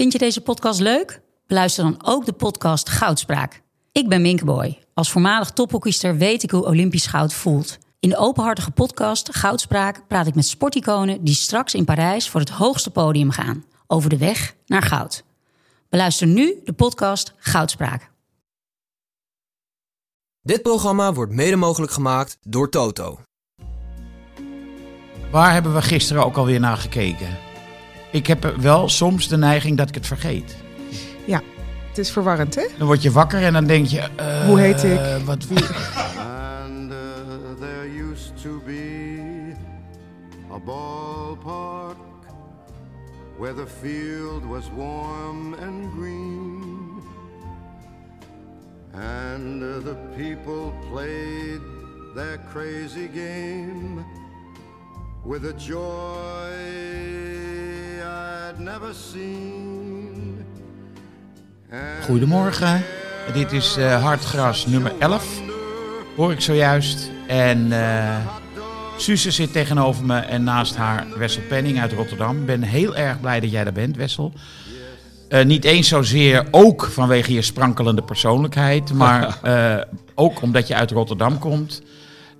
Vind je deze podcast leuk? Beluister dan ook de podcast Goudspraak. Ik ben Minkeboy. Als voormalig tophockeyster weet ik hoe Olympisch goud voelt. In de openhartige podcast Goudspraak praat ik met sporticonen die straks in Parijs voor het hoogste podium gaan. Over de weg naar goud. Beluister nu de podcast Goudspraak. Dit programma wordt mede mogelijk gemaakt door Toto. Waar hebben we gisteren ook alweer naar gekeken? Ik heb wel soms de neiging dat ik het vergeet. Ja, het is verwarrend, hè? Dan word je wakker en dan denk je... eh, Hoe heet ik? Wat, And uh, there used to be a ballpark where the field was warm and green. And uh, the people played their crazy game with a joy I'd never seen. Goedemorgen. Dit is eh, Hartgras nummer 11. Hoor ik zojuist. En eh Suze zit tegenover me en naast haar Wessel Penning uit Rotterdam. Ik ben heel erg blij dat jij er bent, Wessel. Eh, niet eens zozeer ook vanwege je sprankelende persoonlijkheid, maar eh, ook omdat je uit Rotterdam komt.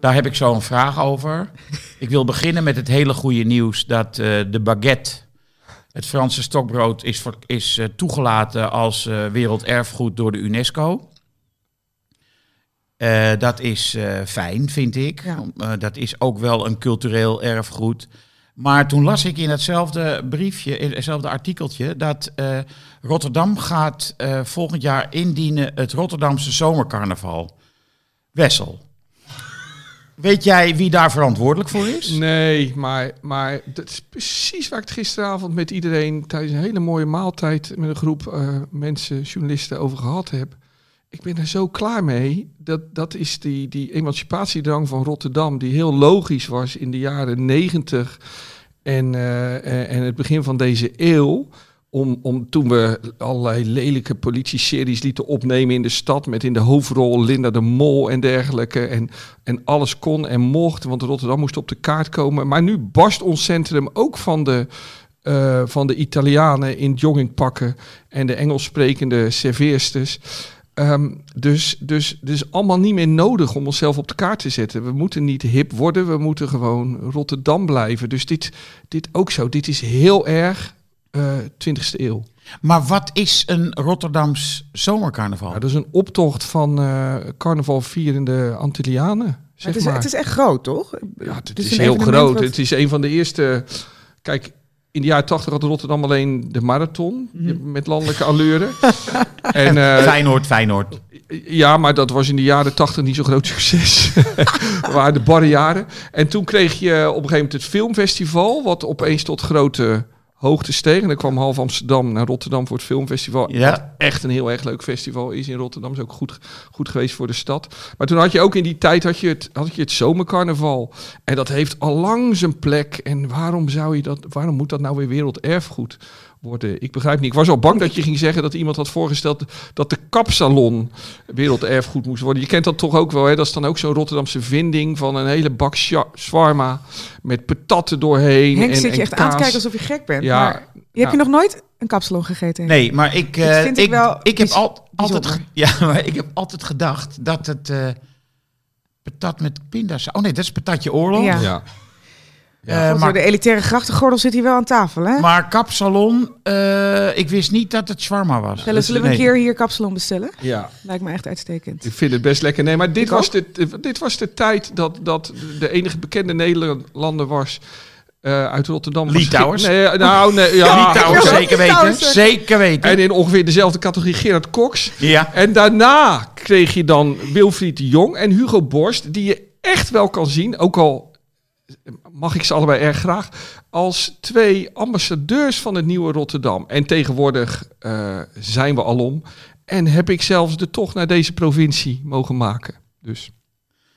Daar heb ik zo een vraag over. Ik wil beginnen met het hele goede nieuws dat eh, de baguette, het Franse stokbrood, is, is eh, toegelaten als eh, werelderfgoed door de UNESCO. Dat is fijn, vind ik. Ja. Dat is ook wel een cultureel erfgoed. Maar toen las ik in datzelfde briefje, in hetzelfde artikeltje, dat Rotterdam gaat volgend jaar indienen het Rotterdamse zomercarnaval. Wessel. Weet jij wie daar verantwoordelijk voor is? Nee, maar, maar dat is precies waar ik het gisteravond met iedereen tijdens een hele mooie maaltijd met een groep eh, mensen, journalisten over gehad heb. Ik ben er zo klaar mee. Dat, dat is die, die emancipatiedrang van Rotterdam, die heel logisch was in de jaren negentig en, eh, en het begin van deze eeuw. Om, om toen we allerlei lelijke politie-series lieten opnemen in de stad. Met in de hoofdrol Linda de Mol en dergelijke. En, en alles kon en mocht, want Rotterdam moest op de kaart komen. Maar nu barst ons centrum ook van de, eh, van de Italianen in joggingpakken. En de Engels sprekende serveersters. Ehm, dus, dus, dus allemaal niet meer nodig om onszelf op de kaart te zetten. We moeten niet hip worden, we moeten gewoon Rotterdam blijven. Dus dit, dit ook zo. Dit is heel erg eh 20e eeuw. Maar wat is een Rotterdams zomercarnaval? Nou, dat is een optocht van eh carnaval vierende Antillianen. Maar Zeg het, is, maar. het is echt groot, toch? ja, het, is heel groot. wat- Het is een van de eerste. Kijk, in de jaren 80 had Rotterdam alleen de marathon Mhm. met landelijke allure. en, eh, Feyenoord, Feyenoord. Ja, maar dat was in de jaren 80 niet zo'n groot succes. Dat waren de barre jaren. En toen kreeg je op een gegeven moment het filmfestival, wat opeens tot grote hoogte steeg. En dan kwam half Amsterdam naar Rotterdam voor het filmfestival. Ja. Wat echt een heel erg leuk festival is in Rotterdam. Is ook goed, goed geweest voor de stad. Maar toen had je ook in die tijd had je het, had je het zomercarnaval. En dat heeft al lang zijn plek. En waarom zou je dat, waarom moet dat nou weer werelderfgoed worden? Ik begrijp niet. Ik was al bang dat je ging zeggen dat iemand had voorgesteld dat de kapsalon werelderfgoed moest worden. Je kent dat toch ook wel, hè? Dat is dan ook zo'n Rotterdamse vinding van een hele bak sha- shawarma met patatten doorheen. Henk en, zit je en echt aan te kijken alsof je gek bent. Ja, maar je heb je nog nooit een kapsalon gegeten? Henk? Nee, maar ik, eh, vind ik ik, wel ik heb al, altijd, ja, maar ik heb altijd gedacht dat het eh, patat met pinda's. Oh nee, dat is patatje oorlog. Ja. Ja. Eh, Want maar, de elitaire grachtengordel zit hier wel aan tafel, hè? maar kapsalon, eh, ik wist niet dat het shawarma was. Zullen, we een keer hier kapsalon bestellen? ja. Lijkt me echt uitstekend. Ik vind het best lekker. Nee, maar dit, Ik was ook. de, dit was de tijd dat, dat de enige bekende Nederlander was eh, uit Rotterdam. was Litouwers? Nee, nou, nee, ja. Ja, Litouwers, zeker weten. Litouwers. Zeker weten. En in ongeveer dezelfde categorie Gerard Cox. ja. En daarna kreeg je dan Wilfried de Jong en Hugo Borst, die je echt wel kan zien, ook al mag ik ze allebei erg graag, als twee ambassadeurs van het nieuwe Rotterdam. En tegenwoordig eh, zijn we alom. En heb ik zelfs de tocht naar deze provincie mogen maken. Dus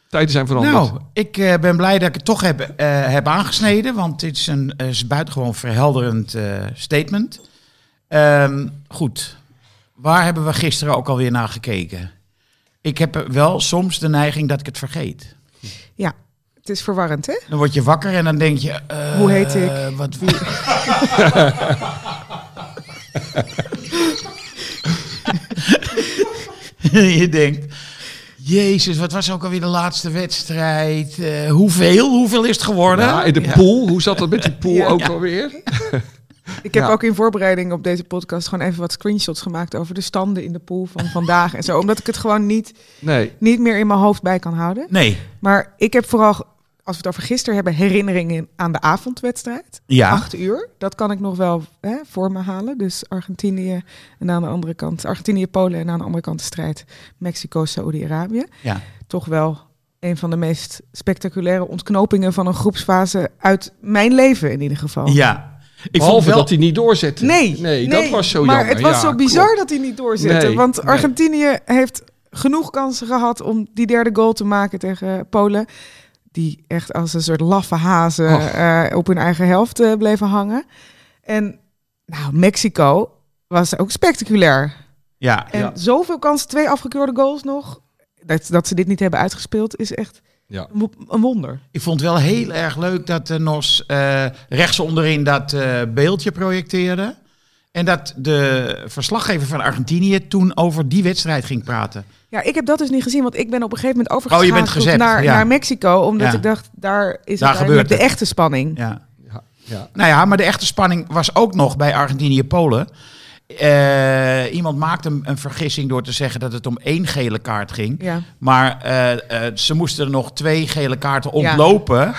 tijden zijn veranderd. Nou, ik eh, ben blij dat ik het toch heb, eh, heb aangesneden, want dit is een eh, is buitengewoon verhelderend eh, statement. Ehm, goed, waar hebben we gisteren ook alweer naar gekeken? Ik heb wel soms de neiging dat ik het vergeet. Ja, het is verwarrend, hè? Dan word je wakker en dan denk je... eh, Hoe heet ik? Wat, je denkt, jezus, wat was ook alweer de laatste wedstrijd? Eh, hoeveel? Hoeveel is het geworden? Ja, in de pool, hoe zat dat met die pool Ja. ook Ja. alweer? Ik heb Ja. ook in voorbereiding op deze podcast gewoon even wat screenshots gemaakt over de standen in de pool van vandaag en zo. Omdat ik het gewoon niet, Nee. niet meer in mijn hoofd bij kan houden. Nee. Maar ik heb vooral, als we het over gisteren hebben, herinneringen aan de avondwedstrijd. Ja. Acht uur. Dat kan ik nog wel hè, voor me halen. Dus Argentinië en aan de andere kant, Argentinië-Polen en aan de andere kant de strijd Mexico-Saoedi-Arabië. Ja. Toch wel een van de meest spectaculaire ontknopingen van een groepsfase uit mijn leven in ieder geval. Ja. Ik Behalve vond wel... dat hij niet doorzette. Nee, nee, dat was zo maar jammer. het was Ja, zo bizar klopt. dat hij niet doorzette. Nee, want nee. Argentinië heeft genoeg kansen gehad om die derde goal te maken tegen Polen. Die echt als een soort laffe hazen eh, op hun eigen helft eh, bleven hangen. En nou, Mexico was ook spectaculair. Ja. En Ja. zoveel kansen, twee afgekeurde goals nog. Dat, dat ze dit niet hebben uitgespeeld is echt Ja. een wo- een wonder. Ik vond het wel heel erg leuk dat de NOS eh rechts onderin dat eh, beeldje projecteerde. En dat de verslaggever van Argentinië toen over die wedstrijd ging praten. Ja, ik heb dat dus niet gezien, want ik ben op een gegeven moment Oh, je bent overgeschakeld gezept, naar, ja. naar Mexico. Omdat Ja. ik dacht, daar is Daar gebeurt de het. echte spanning. Ja. Ja. Nou ja, maar de echte spanning was ook nog bij Argentinië-Polen. Eh, iemand maakte een, een vergissing door te zeggen dat het om één gele kaart ging. Ja. Maar eh, eh, ze moesten er nog twee gele kaarten Ja. ontlopen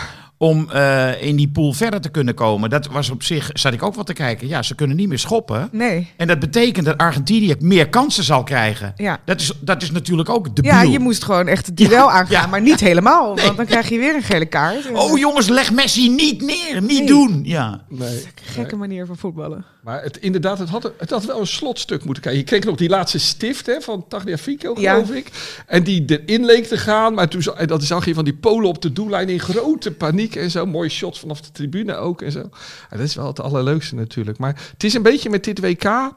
om eh, in die pool verder te kunnen komen. Dat was op zich, zat ik ook wat te kijken. Ja, ze kunnen niet meer schoppen. Nee. En dat betekent dat Argentinië meer kansen zal krijgen. Ja. Dat is, dat is natuurlijk ook de ja, je moest gewoon echt het duel Ja, aangaan, ja. maar niet helemaal. Want dan krijg je weer een gele kaart. Oh jongens, leg Messi niet neer. Niet Nee. doen. Ja. Nee. Gekke manier van voetballen. Maar het, inderdaad, het had, het had wel een slotstuk moeten krijgen. Je kreeg nog die laatste stift hè, van Tagliafico, Ja. geloof ik. En die erin leek te gaan. Maar toen en dat zag je van die Polen op de doellijn in grote paniek en zo. Mooie shots vanaf de tribune ook en zo. Ja, dat is wel het allerleukste natuurlijk. Maar het is een beetje met dit WK...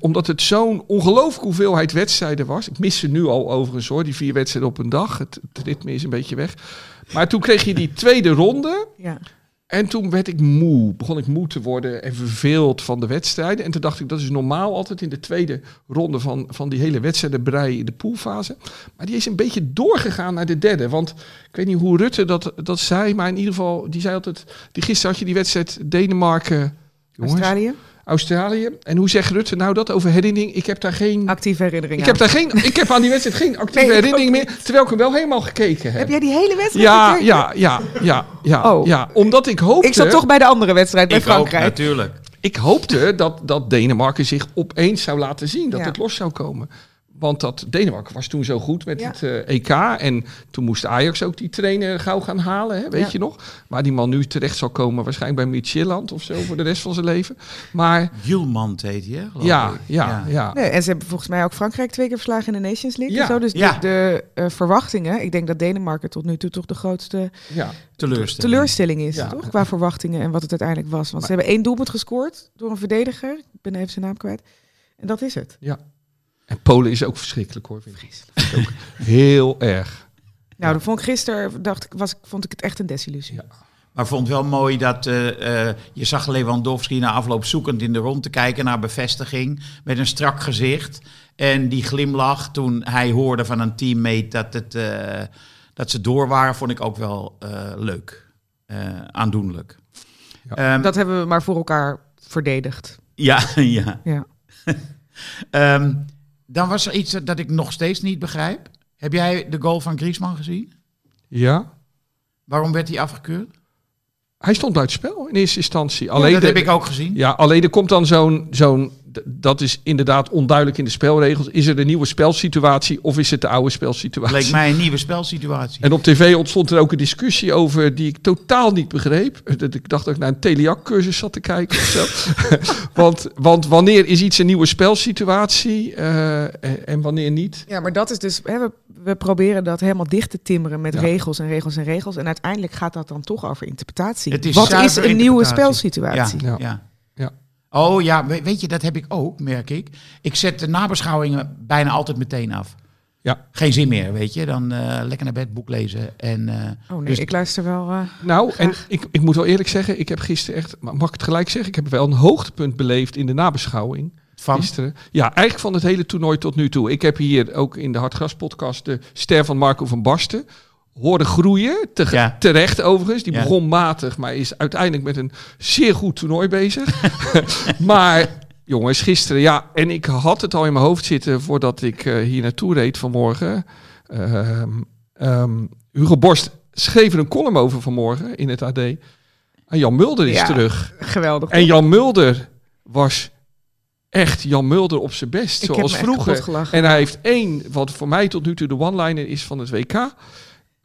Omdat het zo'n ongelooflijke hoeveelheid wedstrijden was. Ik mis ze nu al overigens hoor, die vier wedstrijden op een dag. Het, het ritme is een beetje weg. Maar toen kreeg je die tweede ronde. Ja. En toen werd ik moe, begon ik moe te worden en verveeld van de wedstrijden. En toen dacht ik, dat is normaal altijd in de tweede ronde van, van die hele wedstrijdenbrei in de poolfase. Maar die is een beetje doorgegaan naar de derde. Want ik weet niet hoe Rutte dat, dat zei, maar in ieder geval, die zei altijd... Die gisteren had je die wedstrijd Denemarken, jongens, Australië, Australië. En hoe zegt Rutte nou dat over herinnering? Ik heb daar geen... actieve herinnering Ik heb, daar geen, ik heb aan die wedstrijd geen actieve Nee, herinnering meer, terwijl ik hem wel helemaal gekeken heb. Heb jij die hele wedstrijd Ja, gekeken? ja, ja, ja, ja, Oh. ja. Omdat ik hoopte... Ik zat toch bij de andere wedstrijd, bij Ik ook, Frankrijk. natuurlijk. Ik hoopte dat, dat Denemarken zich opeens zou laten zien, dat Ja. het los zou komen. Want dat Denemarken was toen zo goed met Ja. het eh, EK. En toen moest Ajax ook die trainer gauw gaan halen, hè, weet Ja. je nog? Waar die man nu terecht zal komen, waarschijnlijk bij Midtjylland of zo voor de rest van zijn leven. Maar Julmand heet hij, hè? ja, ik. ja, ja. Nee, en ze hebben volgens mij ook Frankrijk twee keer verslagen in de Nations League. Ja. En zo. Dus Ja. de, de eh, verwachtingen, ik denk dat Denemarken tot nu toe toch de grootste ja. Teleurstelling. teleurstelling is, Ja. toch? Qua verwachtingen en wat het uiteindelijk was. Want ze hebben één doelpunt gescoord door een verdediger. Ik ben even zijn naam kwijt. En dat is het. En Polen is ook verschrikkelijk hoor. Vind ik. Vind ik ook heel erg. Nou, dat vond ik gisteren, dacht ik, was, vond ik het echt een desillusie. Ja. Maar ik vond het wel mooi dat eh, eh, je zag Lewandowski na afloop zoekend in de rond te kijken naar bevestiging. Met een strak gezicht. En die glimlach toen hij hoorde van een teammate dat, het, eh, dat ze door waren, vond ik ook wel eh, leuk. Eh, aandoenlijk. Ja. Ehm, Dat hebben we maar voor elkaar verdedigd. ja, ja. Ja. Ehm, dan was er iets dat ik nog steeds niet begrijp. Heb jij de goal van Griezmann gezien? Ja. Waarom werd hij afgekeurd? Hij stond buitenspel in eerste instantie. Alleen dat de- heb ik ook gezien. Ja, alleen er komt dan zo'n, zo'n, dat is inderdaad onduidelijk in de spelregels. Is er een nieuwe spelsituatie of is het de oude spelsituatie? Leek mij een nieuwe spelsituatie. En op tv ontstond er ook een discussie over die ik totaal niet begreep. Dat Ik dacht dat ik naar een Teliac-cursus zat te kijken of zo. want, want wanneer is iets een nieuwe spelsituatie eh, en, wanneer niet? Ja, maar dat is dus, hè, we, we proberen dat helemaal dicht te timmeren met Ja. regels en regels en regels. En uiteindelijk gaat dat dan toch over interpretatie. Is Wat is een nieuwe spelsituatie? Ja, Ja. Oh ja, we- weet je, dat heb ik ook, merk ik. Ik zet de nabeschouwingen bijna altijd meteen af. Ja. Geen zin meer, weet je. Dan eh, lekker naar bed, boek lezen. En, eh, Oh nee, Dus- ik luister wel. eh, Nou, en ik, ik moet wel eerlijk zeggen, ik heb gisteren echt, maar mag ik het gelijk zeggen, ik heb wel een hoogtepunt beleefd in de nabeschouwing. van, Gisteren. Ja, eigenlijk van het hele toernooi tot nu toe. Ik heb hier ook in de Hartgras podcast de ster van Marco van Basten horen groeien. Te- Ja. Terecht overigens. Die Ja. begon matig, maar is uiteindelijk met een zeer goed toernooi bezig. maar jongens, gisteren, ja, en ik had het al in mijn hoofd zitten voordat ik eh, hier naartoe reed vanmorgen. Ehm, ehm, Hugo Borst schreef er een column over vanmorgen in het AD. En Jan Mulder is Ja. terug. geweldig. En Jan Mulder was echt Jan Mulder op zijn best, ik heb zoals vroeger. En hij heeft één, wat voor mij tot nu toe de one-liner is van het WK.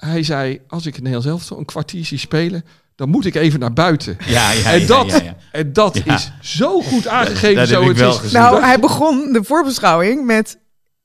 Hij zei, als ik het Nederlands elftal een kwartier zie spelen, dan moet ik even naar buiten. ja, ja, en dat, ja, ja. En dat Ja. is zo goed aangegeven. dat zo heb ik het wel is. gezien. Nou, hij begon de voorbeschouwing met...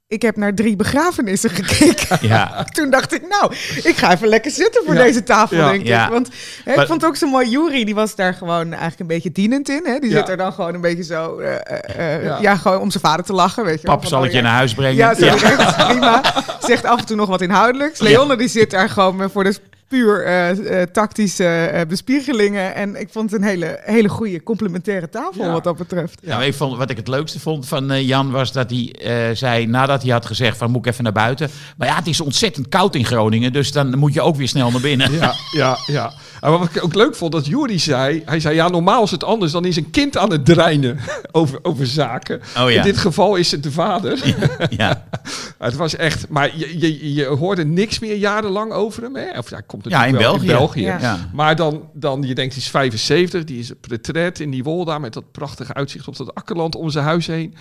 Ik heb naar drie begrafenissen gekeken. Ja. Toen dacht ik, nou, ik ga even lekker zitten voor Ja. deze tafel, Ja. denk Ja. ik. Want hè, ik vond het ook zo mooi, Jury, die was daar gewoon eigenlijk een beetje dienend in. Hè? Die Ja. zit er dan gewoon een beetje zo, eh, eh, eh, Ja. ja. gewoon om zijn vader te lachen, weet je. Pap Van, zal oh, het je naar huis brengen. Ja, zo direct, prima. Zegt af en toe nog wat inhoudelijks. Leonne die zit daar gewoon voor de puur eh, eh, tactische eh, bespiegelingen. En ik vond het een hele, hele goede complementaire tafel Ja. wat dat betreft. Nou, ik vond, wat ik het leukste vond van eh, Jan was dat hij eh, zei, nadat hij had gezegd van moet ik even naar buiten. Maar ja, het is ontzettend koud in Groningen, dus dan moet je ook weer snel naar binnen. Ja, ja, ja. En wat ik ook leuk vond, dat Jury zei... Hij zei, ja, normaal is het anders. Dan is een kind aan het dreinen over, over zaken. Oh ja. In dit geval is het de vader. Ja, Het was echt... Maar je, je, je hoorde niks meer jarenlang over hem. Hè? Of hij komt ja in natuurlijk wel België. in België. Ja. Ja. Maar dan, dan, je denkt, hij is 75. Die is op retret in die Wolda met dat prachtige uitzicht op dat akkerland om zijn huis heen.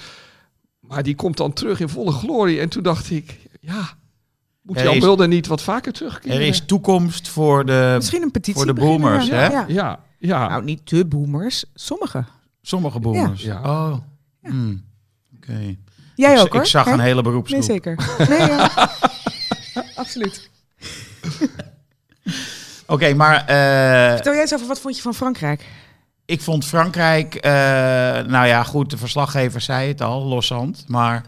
Maar die komt dan terug in volle glorie. En toen dacht ik, ja... Moet Jan Mulder niet wat vaker terugkeren? Er is toekomst voor de, Misschien een petitie voor de beginnen, boomers, ja. hè? Ja. Ja, ja. Nou, niet de boomers, sommige. sommige boomers. Ja. Oh, hmm. oké. Jij Ik, ook hoor. ik zag een hele Nee, beroepsgroep. zeker. Nee, ja. Absoluut. Oké, maar eh, Vertel jij eens over, wat vond je van Frankrijk? ik vond Frankrijk, eh, nou ja, goed, de verslaggever zei het al, loshand. Maar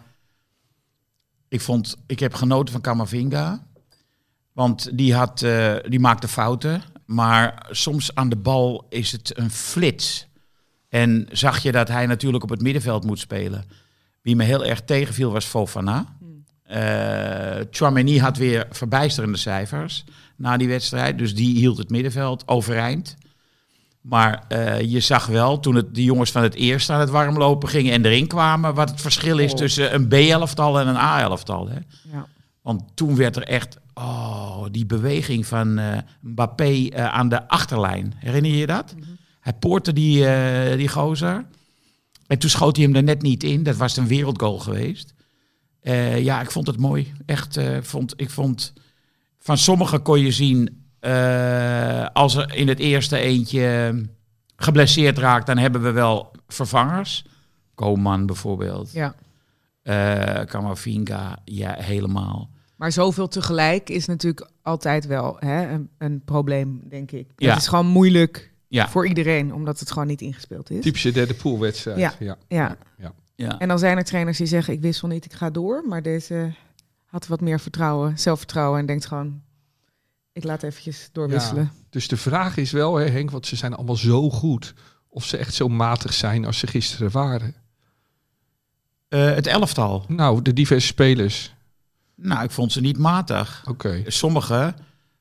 ik vond, ik heb genoten van Camavinga. Want die, had, eh, die maakte fouten. Maar soms aan de bal is het een flits. En zag je dat hij natuurlijk op het middenveld moet spelen. Wie me heel erg tegenviel was Fofana. Chouameni had weer verbijsterende cijfers na die wedstrijd. Dus die hield het middenveld overeind. Maar eh, je zag wel, toen het, de jongens van het eerste aan het warmlopen gingen en erin kwamen, wat het verschil is Oh. tussen een B-elftal en een A-elftal. Ja. Want toen werd er echt, oh, die beweging van eh Mbappé eh, aan de achterlijn. Herinner je je dat? Hij poortte die, die gozer. En toen schoot hij hem er net niet in. Dat was een wereldgoal geweest. Ja, ik vond het mooi. Echt, vond, ik vond... Van sommigen kon je zien... eh, als er in het eerste eentje geblesseerd raakt... dan hebben we wel vervangers. Koman bijvoorbeeld. ja. Eh Camavinga, ja, helemaal. Maar zoveel tegelijk is natuurlijk altijd wel hè, een, een probleem, denk ik. Ja. Het is gewoon moeilijk Ja, voor iedereen, omdat het gewoon niet ingespeeld is. Typische derde poolwedstrijd. Ja. Ja. Ja. ja. En dan zijn er trainers die zeggen, ik wissel niet, ik ga door. Maar deze had wat meer vertrouwen, zelfvertrouwen en denkt gewoon, ik laat eventjes doorwisselen. Dus de vraag is wel, hè, Henk, want ze zijn allemaal zo goed. Of ze echt zo matig zijn als ze gisteren waren. Eh, het elftal. Nou, de diverse spelers. Nou, ik vond ze niet matig. Oké. Sommige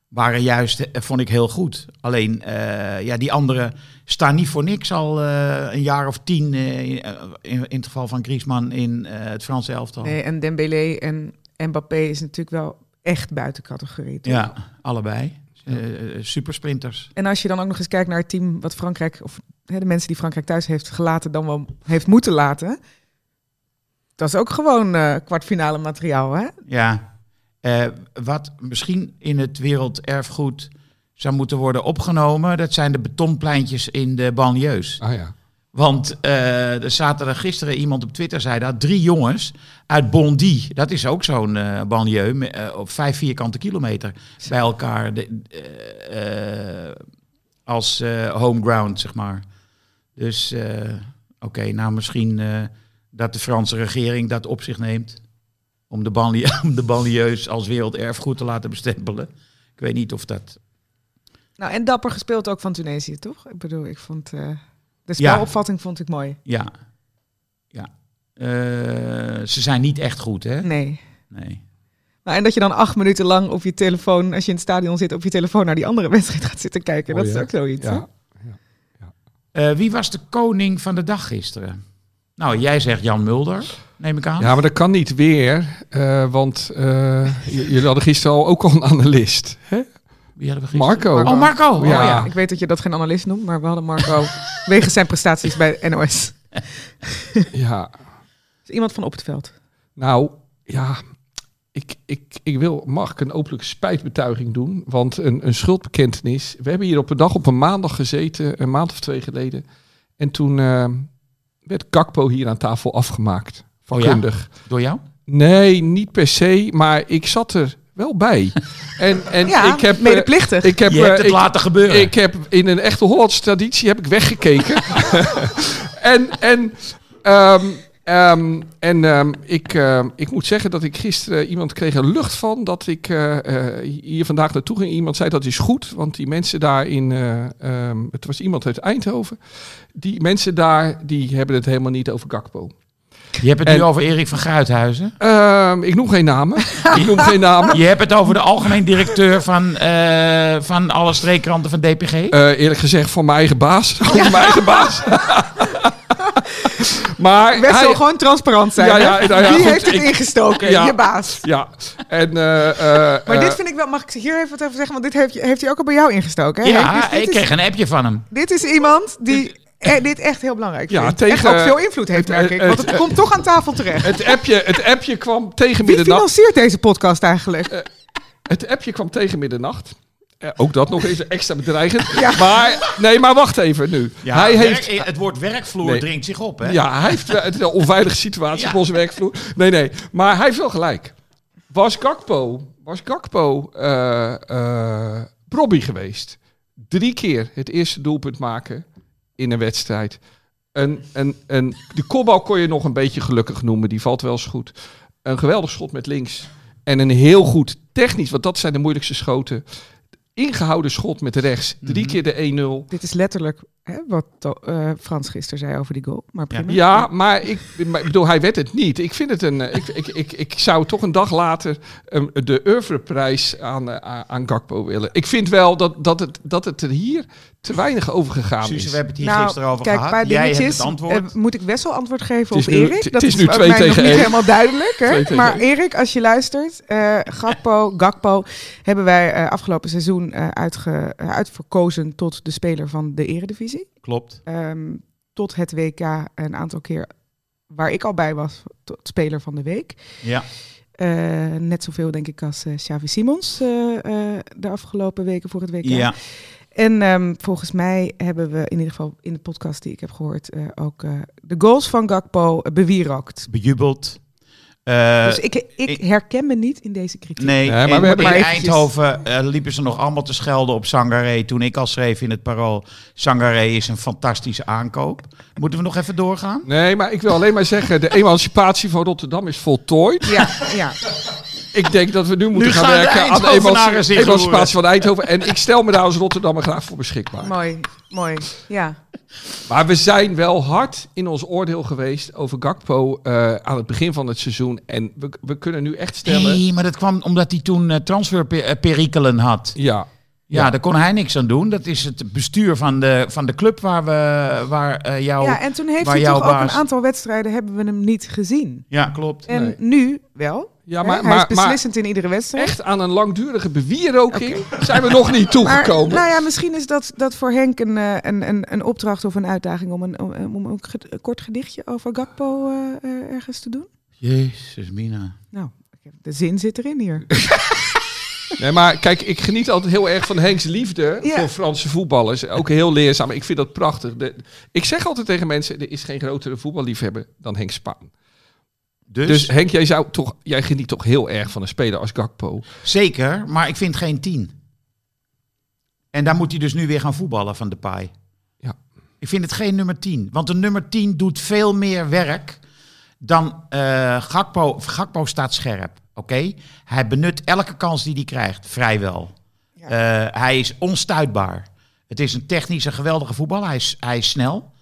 waren juist, eh, vond ik heel goed. Alleen, eh, ja, die anderen staan niet voor niks al eh, een jaar of tien, eh, in, in het geval van Griezmann, in eh, het Franse elftal. Nee, en Dembélé en Mbappé is natuurlijk wel echt buiten categorie. toch? Ja, allebei. Eh, supersprinters. En als je dan ook nog eens kijkt naar het team wat Frankrijk, of hè, de mensen die Frankrijk thuis heeft gelaten, dan wel heeft moeten laten. Dat is ook gewoon eh, kwartfinale materiaal, hè? Ja. Eh, wat misschien in het werelderfgoed zou moeten worden opgenomen, dat zijn de betonpleintjes in de banlieues. Ah ja. Want eh, er zaten er gisteren iemand op Twitter zei dat drie jongens uit Bondy, dat is ook zo'n eh banlieue, eh, op vijf vierkante kilometer bij elkaar de, als home ground, zeg maar. Dus oké, nou misschien dat de Franse regering dat op zich neemt. om de, banlieue, de banlieues als werelderfgoed te laten bestempelen. Ik weet niet of dat... Nou, en dapper gespeeld ook van Tunesië, toch? Ik bedoel, ik vond... de Ja. spelopvatting vond ik mooi. Ja, ja. Eh, ze zijn niet echt goed, hè? Nee. Nee. En dat je dan acht minuten lang op je telefoon, als je in het stadion zit, op je telefoon naar die andere wedstrijd gaat zitten kijken. Oh, dat is ook zoiets. Ja. Eh, wie was de koning van de dag gisteren? Nou, jij zegt Jan Mulder, neem ik aan. ja, maar dat kan niet weer. eh, want eh, j- jullie hadden gisteren al ook al een analist. Hè? Wie hadden we gisteren? Marco. Oh, Marco. Oh, Ja. Ik weet dat je dat geen analist noemt, maar we hadden Marco wegens zijn prestaties bij NOS. Ja, Is iemand van op het veld? nou ja. Ik, ik, ik wil, mag ik een openlijke spijtbetuiging doen? Want een, een schuldbekentenis. We hebben hier op een dag op een maandag gezeten, een maand of twee geleden. En toen eh, werd Gakpo hier aan tafel afgemaakt. Oh ja? Vakkundig. Door jou? Nee, niet per se, maar ik zat er wel bij. En, en Ja, ik heb, eh, medeplichtig. ik heb, Je hebt eh, het ik, laten gebeuren. ik heb in een echte Hollandse traditie heb ik weggekeken. en en, ehm, ehm, en ehm, ik, ehm, ik moet zeggen dat ik gisteren iemand kreeg er lucht van dat ik eh, eh, hier vandaag naartoe ging. Iemand zei dat is goed, want die mensen daar in, eh, ehm, het was iemand uit Eindhoven. Die mensen daar die hebben het helemaal niet over Gakpo. Je hebt het En- nu over Erik van Gruithuizen. Ehm, ik noem geen namen. ik noem geen namen. Je hebt het over de algemeen directeur van, eh, van alle streekkranten van DPG. Eh, eerlijk gezegd van mijn eigen baas. Van mijn eigen baas. maar Best wel hij, gewoon transparant zijn. Ja, ja, nou ja, Wie goed, heeft het ik- ingestoken? Ja. Je baas. Ja, en... eh, eh, Maar dit vind ik wel, mag ik hier even wat over zeggen? Want dit heeft, heeft hij ook al bij jou ingestoken. Hè? ja, Henk? Dus ik is- kreeg een appje van hem. Dit is iemand die eh, dit echt heel belangrijk Ja, vindt. tegen- echt ook veel invloed heeft, merk ik. het- Want het komt toch aan tafel terecht. het, appje, het appje kwam tegen Wie middernacht. financiert deze podcast eigenlijk? Het appje kwam tegen middernacht. Eh, ook dat nog eens extra bedreigend. Ja. Maar, nee, maar wacht even nu. hij heeft, het woord werkvloer Nee. dringt zich op, hè? Ja, hij heeft het is een onveilige situatie Ja. op onze werkvloer. Nee, nee. Maar hij heeft wel gelijk. Was Gakpo, was Gakpo eh eh Robbie geweest? Drie keer het eerste doelpunt maken in een wedstrijd. Een, een, een, de kopbal kon je nog een beetje gelukkig noemen. Die valt wel eens goed. Een geweldig schot met links. En een heel goed technisch, want dat zijn de moeilijkste schoten. Ingehouden schot met rechts. Drie Mhm. keer de 1-0. Dit is letterlijk hè, wat to- eh, Frans gisteren zei over die goal. Maar prima. Ja, maar ik, maar ik bedoel, hij werd het niet. Ik vind het een. eh, Ik, ik, ik, ik zou toch een dag later um, de oeuvreprijs aan, eh, aan- aan Gakpo willen. Ik vind wel dat, dat, het, dat het er hier te weinig over gegaan Suze, is. we hebben het hier Nou, gisteren over kijk, gehad. Jij hebt het antwoord. Moet ik Wessel antwoord geven Het is op nu- Erik? het Dat is nu twee mij nog tegen niet één. helemaal duidelijk. Hè? Maar. Erik, als je luistert, eh Gakpo, Gakpo hebben wij eh, afgelopen seizoen eh, uitge, uitverkozen tot de speler van de Eredivisie. Klopt. Ehm, tot het WK een aantal keer waar ik al bij was, tot speler van de week. Ja. Eh, net zoveel denk ik als eh Xavi Simons eh, de afgelopen weken voor het WK. ja. En ehm, volgens mij hebben we in ieder geval in de podcast die ik heb gehoord eh, ook de goals van Gakpo bewierookt. Bejubeld. Eh, dus ik, ik ik- herken me niet in deze kritiek. Nee, Nee, maar we hebben in maar Eindhoven eh, liepen ze nog allemaal te schelden op Sangaré. Toen ik al schreef in het parool, Sangaré is een fantastische aankoop. Moeten we nog even doorgaan? Nee, maar ik wil alleen maar zeggen, de emancipatie van Rotterdam is voltooid. Ja, ja. Ik denk dat we nu moeten gaan, werken aan de emanci- emancipatie van Eindhoven. En ik stel me daar als Rotterdammer graag voor beschikbaar. mooi, mooi. Ja. Maar we zijn wel hard in ons oordeel geweest over Gakpo eh, aan het begin van het seizoen. En we, we kunnen nu echt stellen... Nee, maar dat kwam omdat hij toen eh, transferperikelen had. Ja, Ja, Ja. daar kon hij niks aan doen. Dat is het bestuur van de, van de club waar, we, waar eh, jou... ja, en toen heeft hij toch ook een aantal wedstrijden hebben we hem niet gezien. Ja, klopt. En Nee. nu wel. Ja maar, hij maar, maar beslissend in iedere wedstrijd. echt aan een langdurige bewieroking zijn we nog niet Maar toegekomen. nou ja, misschien is dat, dat voor Henk een, eh, een, een, een opdracht of een uitdaging om een, om, om een, ge- een kort gedichtje over Gakpo eh, eh, ergens te doen. Jezus, Mina. Nou, de zin zit erin hier. Nee, maar kijk, ik geniet altijd heel erg van Henks liefde voor Franse voetballers. Ook heel leerzaam. Ik vind dat prachtig. De- ik zeg altijd tegen mensen, er is geen grotere voetballiefhebber dan Henk Spaan. Dus, Dus Henk, jij, zou toch, jij geniet toch heel erg van een speler als Gakpo. zeker, maar ik vind geen tien. En daar moet hij dus nu weer gaan voetballen van de paai. Ja. Ik vind het geen nummer 10. Want een nummer 10 doet veel meer werk Dan eh Gakpo, Gakpo staat scherp. Oké? Hij benut elke kans die hij krijgt, vrijwel. Ja. Eh, hij is onstuitbaar. Het is een technisch een geweldige voetballer. Hij is, hij is snel.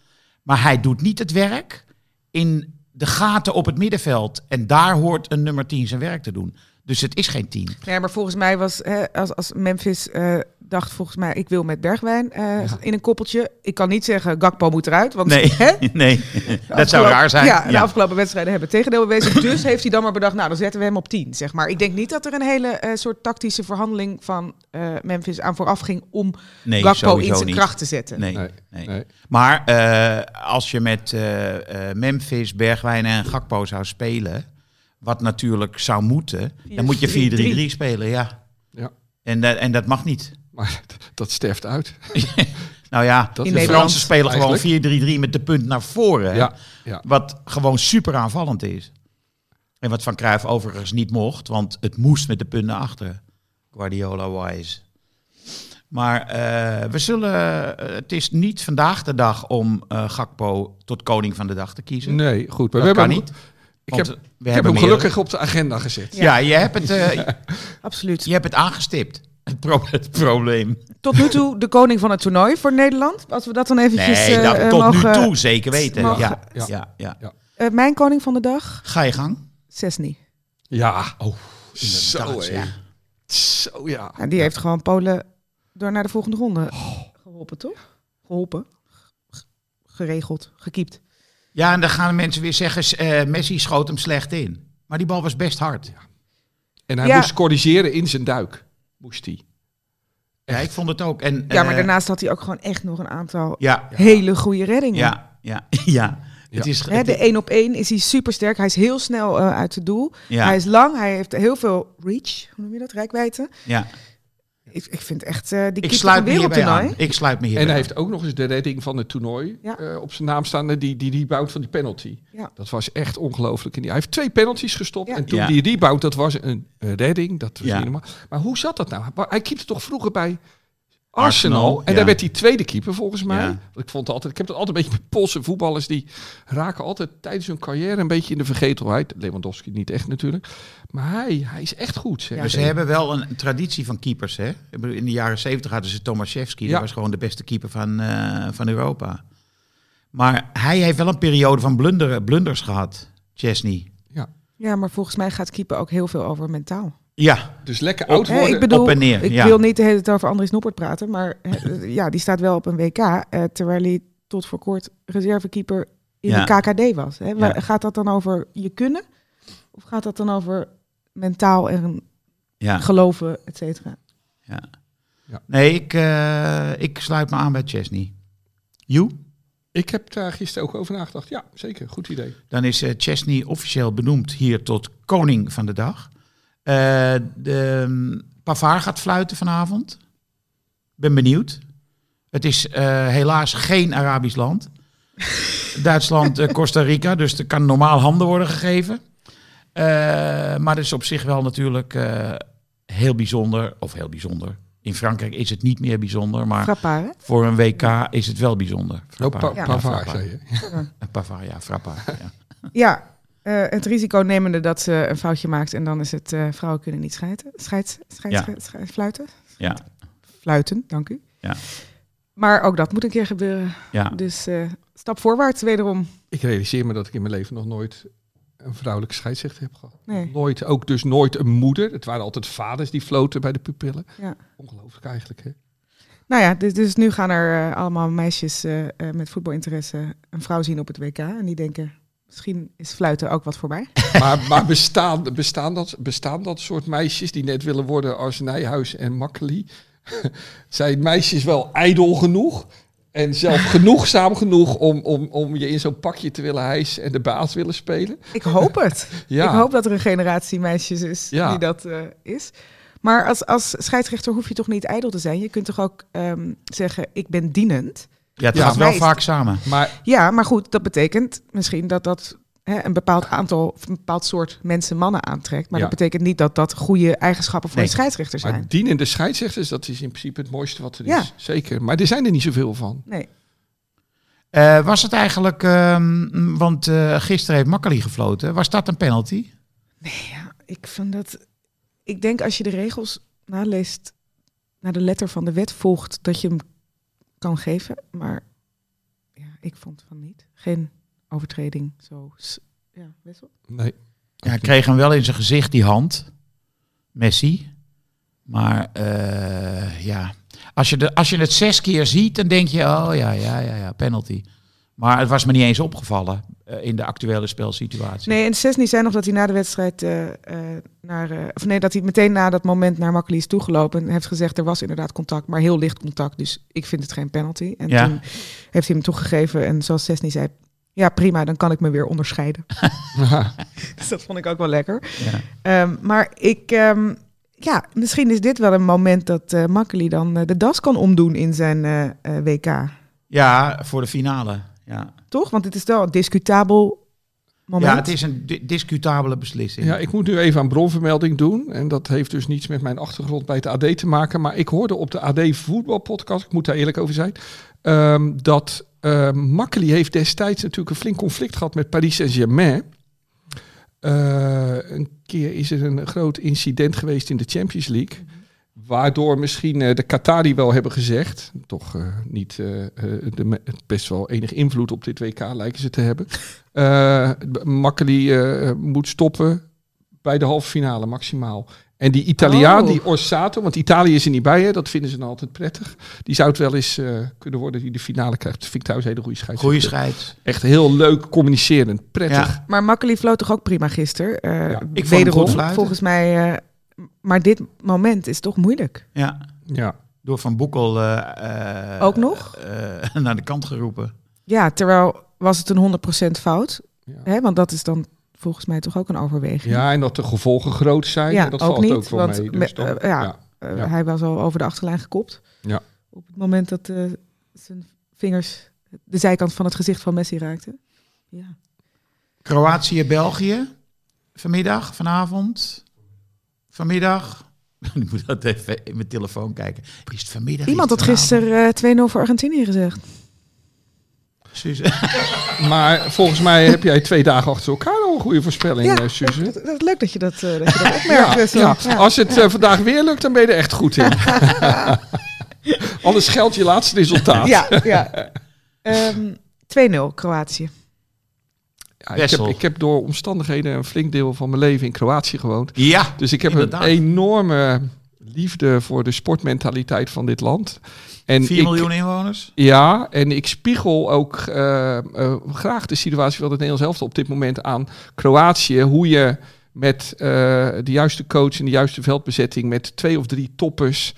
Maar hij doet niet het werk in de gaten op het middenveld. En daar hoort een nummer 10 zijn werk te doen. Dus het is geen 10. Ja, maar volgens mij was, hè, als, als Memphis eh, dacht volgens mij, ik wil met Bergwijn eh, in een koppeltje. Ik kan niet zeggen, Gakpo moet eruit. Want, Nee, hè, nee. dat zou raar zijn. Ja, de Ja. afgelopen wedstrijden hebben tegendeel bewezen. dus heeft hij dan maar bedacht, nou dan zetten we hem op 10, zeg maar. Ik denk niet dat er een hele eh, soort tactische verhandeling van eh, Memphis aan vooraf ging om Nee, Gakpo in zijn niet. kracht te zetten. Nee, Nee, nee. nee. Maar eh, als je met eh, eh, Memphis, Bergwijn en Gakpo zou spelen, wat natuurlijk zou moeten, dan moet je 4-3-3 spelen, ja. Ja. En, dat- en dat mag niet. Maar dat sterft uit. Nou ja, Dat de Fransen spelen gewoon eigenlijk. 4-3-3 met de punt naar voren. hè. Ja, ja. Wat gewoon super aanvallend is. En wat Van Cruijff overigens niet mocht, want het moest met de punt naar achteren. Guardiola-wise. Maar eh, we zullen, eh, het is niet vandaag de dag om eh, Gakpo tot koning van de dag te kiezen. Nee, goed. Maar dat we kan hebben, niet. Ik want heb, we ik heb hebben hem meer- gelukkig op de agenda gezet. Ja, je, hebt het, eh, Absoluut. je hebt het aangestipt. Het, pro- het probleem. Tot nu toe de koning van het toernooi voor Nederland. Als we dat dan eventjes Nee, eh, dat, eh, tot mogen... nu toe zeker weten. mogen- ja, Ja. ja. Ja, Ja. Eh, mijn koning van de dag, Ga je gang. Sesni. Ja. Oh, Zo, ja. Zo, ja. Ja, die heeft gewoon Polen door naar de volgende ronde geholpen, toch? Geholpen. G- Geregeld, gekiept. Ja, en dan gaan mensen weer zeggen, eh, Messi schoot hem slecht in. Maar die bal was best hard. En hij Ja. moest corrigeren in zijn duik. Moest hij. Ja, ik vond het ook. En, Ja, maar eh, daarnaast had hij ook gewoon echt nog een aantal Ja, hele goede reddingen. ja, ja, ja. Het is, Hè, de één op één is hij super sterk. Hij is heel snel eh, uit het doel. ja, Hij is lang, hij heeft heel veel reach. Hoe noem je dat? Rijkwijde. ja. Ik, ik vind echt eh die Ik keeper sluit me hierbij wereldtoernooi. aan. Ik sluit me hierbij En hij heeft ook nog eens de redding van het toernooi Ja. eh, op zijn naam staan. Die, die rebound van die penalty. Ja. Dat was echt ongelooflijk. Hij heeft twee penalties gestopt. Ja. En toen Ja. die rebound, dat was een, redding. Dat was Ja. niet normaal. Maar hoe zat dat nou? Hij- Hij keepte toch vroeger bij Arsenal, Arsenal. En ja. daar werd hij tweede keeper volgens mij. Ja. Ik, vond altijd, ik heb het altijd een beetje met Poolse voetballers. Die raken altijd tijdens hun carrière een beetje in de vergetelheid. Lewandowski niet echt natuurlijk. Maar hij, hij is echt goed. Zeg. Ze hebben wel een traditie van keepers. Hè? In de jaren zeventig hadden ze Tomaszewski. Ja. Dat was gewoon de beste keeper van, eh, van Europa. Maar hij heeft wel een periode van blunder, blunders gehad, Chesney. Ja, maar volgens mij gaat keeper ook heel veel over mentaal. Ja, Dus lekker oud worden. ik bedoel, op en neer, ik ja. wil niet de hele tijd over Andries Noppert praten, maar eh, ja, die staat wel op een WK, eh, terwijl hij tot voor kort reservekeeper in Ja. de KKD was. Hè. Ja. Gaat dat dan over je kunnen? Of gaat dat dan over mentaal en ja. geloven, et cetera? ja. Ja. Nee, ik, eh, ik sluit me aan bij Chesney. You? Ik heb daar gisteren ook over nagedacht. Ja, zeker. Goed idee. Dan is eh, Chesney officieel benoemd hier tot koning van de dag. Eh, de um, Pavard gaat fluiten vanavond. Ben benieuwd. Het is eh, helaas geen Arabisch land. Duitsland, eh, Costa Rica, dus er kan normaal handen worden gegeven. Eh, maar het is op zich wel natuurlijk eh, heel bijzonder, of heel bijzonder. In Frankrijk is het niet meer bijzonder, maar voor een WK is het wel bijzonder. Oh, Frappard. pa Ja. Pavard, Frappard. zei je. Een Pavard, ja, Frappard. Ja. Ja, eh, het risico nemende dat ze een foutje maakt en dan is het eh, vrouwen kunnen niet scheiden. Scheids, scheids, Ja. scheids- scheids- fluiten? Ja. Fluiten, dank u. Ja. Maar ook dat moet een keer gebeuren. Ja. Dus eh, stap voorwaarts wederom. Ik realiseer me dat ik in mijn leven nog nooit een vrouwelijke scheidsrechter heb gehad. Nee. Nooit, ook dus nooit een moeder. Het waren altijd vaders die floten bij de pupillen. Ja. Ongelooflijk eigenlijk, hè? Nou ja, dus, dus nu gaan er allemaal meisjes eh, eh, met voetbalinteresse een vrouw zien op het WK. En die denken, misschien is fluiten ook wat voor mij. Maar, maar bestaan, bestaan, dat, bestaan dat soort meisjes die net willen worden als Nijhuis en Makkeli? Zijn meisjes wel ijdel genoeg? En zelf genoegzaam genoeg om, om, om je in zo'n pakje te willen hijsen en de baas willen spelen? Ik hoop het. Ja. Ik hoop dat er een generatie meisjes is Ja. die dat eh, is. Maar als, als scheidsrechter hoef je toch niet ijdel te zijn. Je kunt toch ook ehm, zeggen, ik ben dienend. Ja, het Ja, gaat wel vaak samen. Maar Ja, maar goed, dat betekent misschien dat dat hè, een bepaald aantal, of een bepaald soort mensen, mannen aantrekt. Maar Ja. dat betekent niet dat dat goede eigenschappen voor Nee. een scheidsrechter zijn. Maar dienende scheidsrechters, dat is in principe het mooiste wat er Ja. is. Zeker. Maar er zijn er niet zoveel van. Nee. Eh, was het eigenlijk, ehm, want eh, gisteren heeft Makkeli gefloten, was dat een penalty? Ja, ik vind dat. Ik denk als je de regels naleest, naar de letter van de wet volgt, dat je hem kan geven. Maar ja, ik vond van niet. Geen overtreding. Zo. Ja, wissel. Nee. Ja, hij kreeg hem wel in zijn gezicht, die hand. Messi. Maar eh, ja, als je, de, als je het zes keer ziet, dan denk je, oh ja, ja, ja, ja, penalty. Maar het was me niet eens opgevallen eh, in de actuele spelsituatie. Nee, en Sesni zei nog dat hij na de wedstrijd eh, eh, naar. eh, of nee, dat hij meteen na dat moment naar Makkeli is toegelopen. En heeft gezegd: er was inderdaad contact, maar heel licht contact. Dus ik vind het geen penalty. En Ja. toen heeft hij hem toegegeven. En zoals Sesni zei. Ja, prima, dan kan ik me weer onderscheiden. dus dat vond ik ook wel lekker. Ja. Ehm, maar ik, ehm, ja, misschien is dit wel een moment dat eh Makkeli dan de das kan omdoen in zijn WK. Ja, voor de finale. Ja, Toch? Want het is wel een discutabel moment. ja het is een di- discutabele beslissing. Ja, ik moet nu even aan bronvermelding doen. En dat heeft dus niets met mijn achtergrond bij het AD te maken. Maar ik hoorde op de AD voetbalpodcast, ik moet daar eerlijk over zijn, ehm, dat uh, Makkeli heeft destijds natuurlijk een flink conflict gehad met Paris Saint-Germain. Eh, een keer is er een groot incident geweest in de Champions League. Waardoor misschien eh, de Qatari wel hebben gezegd, toch eh, niet eh, de, me- best wel enig invloed op dit WK lijken ze te hebben. Eh Makkeli eh, moet stoppen bij de halve finale maximaal. En die Italiaan, Oh. die Orsato, want Italië is er niet bij, hè, dat vinden ze dan altijd prettig. Die zou het wel eens eh, kunnen worden die de finale krijgt. Dat vind ik trouwens een hele goede. Goeie scheids. Echt heel leuk communicerend, prettig. Ja. Maar Makkeli floot toch ook prima gisteren? Eh Ja, ik wederom, volgens mij. Maar dit moment is toch moeilijk. Ja, Ja. door Van Boekel eh, eh, Ook nog? eh, naar de kant geroepen. Ja, terwijl was het een 100% fout. Ja. Hè? Want dat is dan volgens mij toch ook een overweging. ja, en dat de gevolgen groot zijn, Ja, dat ook valt niet, ook wel want mee. me- Dus dan, ja. Hij was al over de achterlijn gekopt. Ja. Op het moment dat eh, zijn vingers de zijkant van het gezicht van Messi raakten. Ja. Kroatië-België. Vanmiddag, vanavond. Vanmiddag. Ik moet dat even in mijn telefoon kijken. Is het vanmiddag? Iemand had gisteren eh 2-0 voor Argentinië gezegd. Suze. Maar volgens mij heb jij twee dagen achter elkaar al een goede voorspelling, Ja, eh, Suze. dat, dat is leuk dat je dat, eh, dat, je dat opmerkt. Ja, Wessel. ja. Ja. Als het eh, vandaag weer lukt, dan ben je er echt goed in. Anders geldt je laatste resultaat. Ja, ja. Ehm, 2-0 Kroatië. Ja, ik, heb, ik heb door omstandigheden een flink deel van mijn leven in Kroatië gewoond. Ja, Dus ik heb Inderdaad. een enorme liefde voor de sportmentaliteit van dit land. En 4 ik, miljoen inwoners. Ja, en ik spiegel ook eh, eh, graag de situatie van het Nederlands elftal op dit moment aan Kroatië. Hoe je met eh, de juiste coach en de juiste veldbezetting met twee of drie toppers.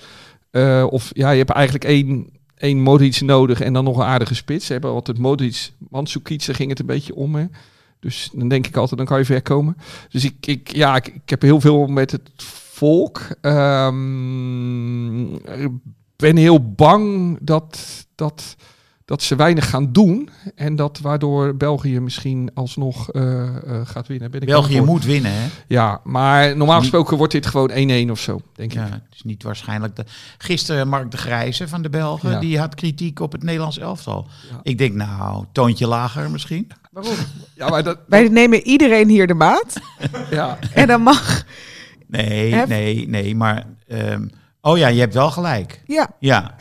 of ja, je hebt eigenlijk één, één Modric nodig en dan nog een aardige spits. Ze hebben altijd Modric, Mandzukic, daar ging het een beetje om. Hè. Dus dan denk ik altijd, dan kan je ver komen. Dus ik, ik, ja, ik, ik heb heel veel met het volk. Ehm, ik ben heel bang dat, dat, dat ze weinig gaan doen. En dat waardoor België misschien alsnog eh, eh, gaat winnen. Ben ik België moet winnen, hè? Ja, maar normaal Niet- gesproken wordt dit gewoon 1-1 of zo, denk ik. Ja, het is niet waarschijnlijk. De... Gisteren Mark de Grijze van de Belgen, Ja. die had kritiek op het Nederlands elftal. Ja. Ik denk, nou, toontje lager misschien. Waarom? Ja, maar dat, Wij nemen iedereen hier de maat. ja, En dan mag. Nee, Hef. nee, nee, maar... ehm, oh ja, je hebt wel gelijk. Ja, Ja.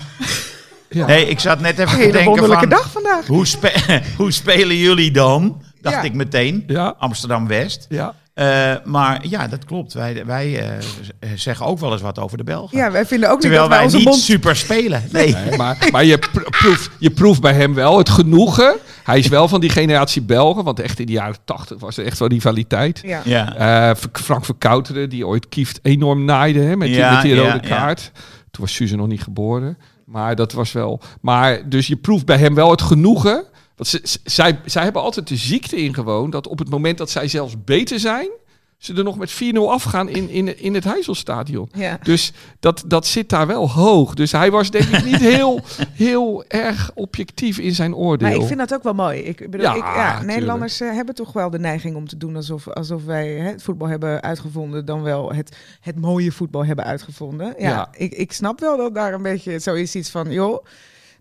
Ja. Nee, ik zat net even een te hele denken wonderlijke van... dag vandaag. Hoe, spe- hoe spelen jullie dan? Dacht Ja. ik meteen. ja, Amsterdam-West. ja. Eh, maar ja, dat klopt. Wij, wij eh, zeggen ook wel eens wat over de Belgen. Ja, wij vinden ook niet Terwijl dat wij wij onze niet mond... super spelen. Nee. Nee, maar maar je, pro- proeft, je proeft bij hem wel het genoegen. Hij is wel van die generatie Belgen, want echt in de jaren 80 was er echt wel rivaliteit. Ja. Ja. Eh, Frank Verkouteren, die ooit Kieft enorm naaide hè, met, die, Ja, met die ja, rode ja. kaart. Toen was Suze nog niet geboren. Maar dat was wel. Maar dus je proeft bij hem wel het genoegen. Want zij, zij hebben altijd de ziekte ingewoond dat op het moment dat zij zelfs beter zijn, ze er nog met 4-0 afgaan in, in, in het Heizelstadion. Ja. Dus dat, dat zit daar wel hoog. Dus hij was denk ik niet heel, heel erg objectief in zijn oordeel. Maar ik vind dat ook wel mooi. Ik bedoel, Ja, ik, ja, tuurlijk. Nederlanders eh, hebben toch wel de neiging om te doen alsof, alsof wij hè, het voetbal hebben uitgevonden, dan wel het, het mooie voetbal hebben uitgevonden. Ja, Ja. Ik, ik snap wel dat daar een beetje zoiets iets van, joh,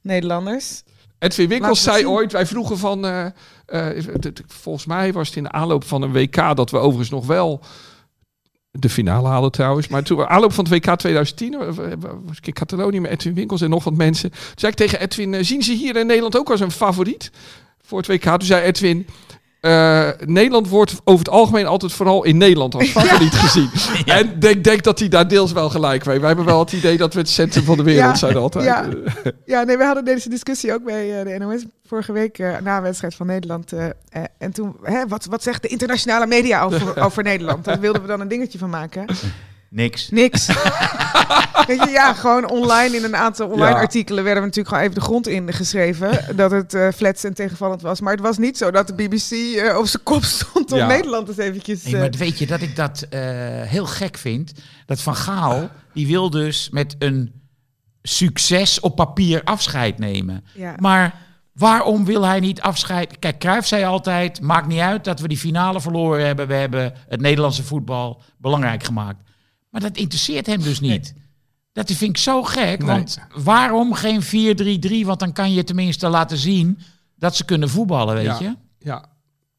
Nederlanders. Edwin Winkels zei ooit, wij vroegen van, eh, eh, volgens mij was het in de aanloop van een WK dat we overigens nog wel de finale haalden trouwens. Maar toen aanloop van het WK 2010 eh, was ik in Catalonië met Edwin Winkels en nog wat mensen. Toen zei ik tegen Edwin, zien ze hier in Nederland ook als een favoriet voor het WK? Toen zei Edwin, eh, Nederland wordt over het algemeen altijd vooral in Nederland als favoriet gezien. En ik denk, denk dat hij daar deels wel gelijk mee. Wij hebben wel het idee dat we het centrum van de wereld Ja, zijn altijd. ja. Ja, nee, we hadden deze discussie ook bij eh, de NOS vorige week eh, na een wedstrijd van Nederland. en toen, hè, wat, wat zegt de internationale media over, over Nederland? Daar wilden we dan een dingetje van maken. Niks. Niks. Weet je, ja, gewoon online in een aantal online Ja. artikelen werden we natuurlijk gewoon even de grond in geschreven. Dat het eh flats en tegenvallend was. Maar het was niet zo dat de BBC eh, op zijn kop stond om Ja. Nederland eens eventjes... Nee, eh, maar weet je dat ik dat eh, heel gek vind? Dat Van Gaal, die wil dus met een succes op papier afscheid nemen. ja. Maar waarom wil hij niet afscheid? Kijk, Cruijff zei altijd, maakt niet uit dat we die finale verloren hebben. We hebben het Nederlandse voetbal belangrijk gemaakt. Maar dat interesseert hem dus niet. Dat vind ik zo gek, Nee. want waarom geen 4-3-3? Want dan kan je tenminste laten zien dat ze kunnen voetballen, weet Ja. je? Ja,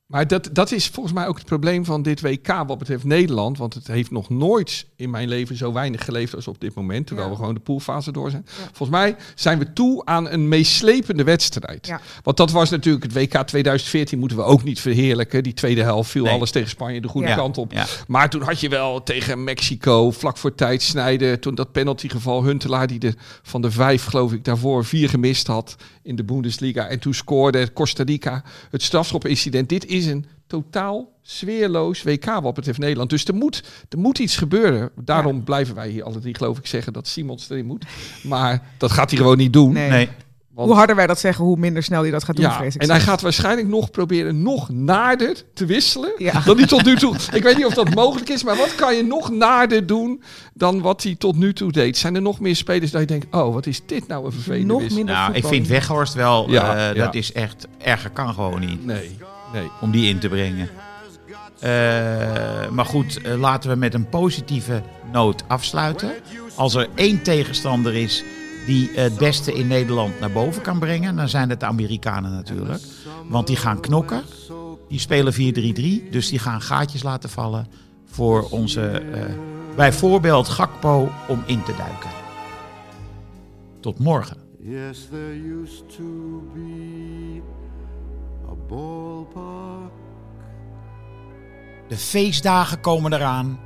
maar dat, dat is volgens mij ook het probleem van dit WK wat betreft Nederland. Want het heeft nog nooit in mijn leven zo weinig geleefd als op dit moment. Terwijl Ja. we gewoon de poolfase door zijn. Ja. Volgens mij zijn we toe aan een meeslepende wedstrijd. Ja. Want dat was natuurlijk het WK 2014 moeten we ook niet verheerlijken. Die tweede helft viel Nee. alles tegen Spanje de goede Ja. kant op. Ja. Maar toen had je wel tegen Mexico vlak voor tijd snijden. Toen dat penaltygeval Huntelaar die er van de vijf geloof ik daarvoor vier gemist had in de Bundesliga. En toen scoorde Costa Rica het strafschopincident. Dit is een totaal sfeerloos WK wat betreft Nederland. Dus er moet, er moet iets gebeuren. Daarom blijven wij hier alle drie geloof ik zeggen dat Simons erin moet. Maar dat gaat hij gewoon niet doen. Nee. Nee. Want- Hoe harder wij dat zeggen, hoe minder snel hij dat gaat doen, ja, vrees ik. en hij gaat waarschijnlijk nog proberen nog naarder te wisselen Ja. dan hij tot nu toe. Ik weet niet of dat mogelijk is, maar wat kan je nog naarder doen dan wat hij tot nu toe deed? Zijn er nog meer spelers dat je denkt, oh, wat is dit nou een vervelende Nog wissel? minder Nou, ik vind Weghorst wel, Ja, eh, ja. dat is echt, erger kan gewoon niet Nee, nee. om die in te brengen. Eh, maar goed, eh, laten we met een positieve noot afsluiten. Als er één tegenstander is die eh, het beste in Nederland naar boven kan brengen, dan zijn het de Amerikanen natuurlijk. Want die gaan knokken. Die spelen 4-3-3, dus die gaan gaatjes laten vallen voor onze, eh, bijvoorbeeld Gakpo, om in te duiken. Tot morgen. Yes, there used to be a ballpark. De feestdagen komen eraan.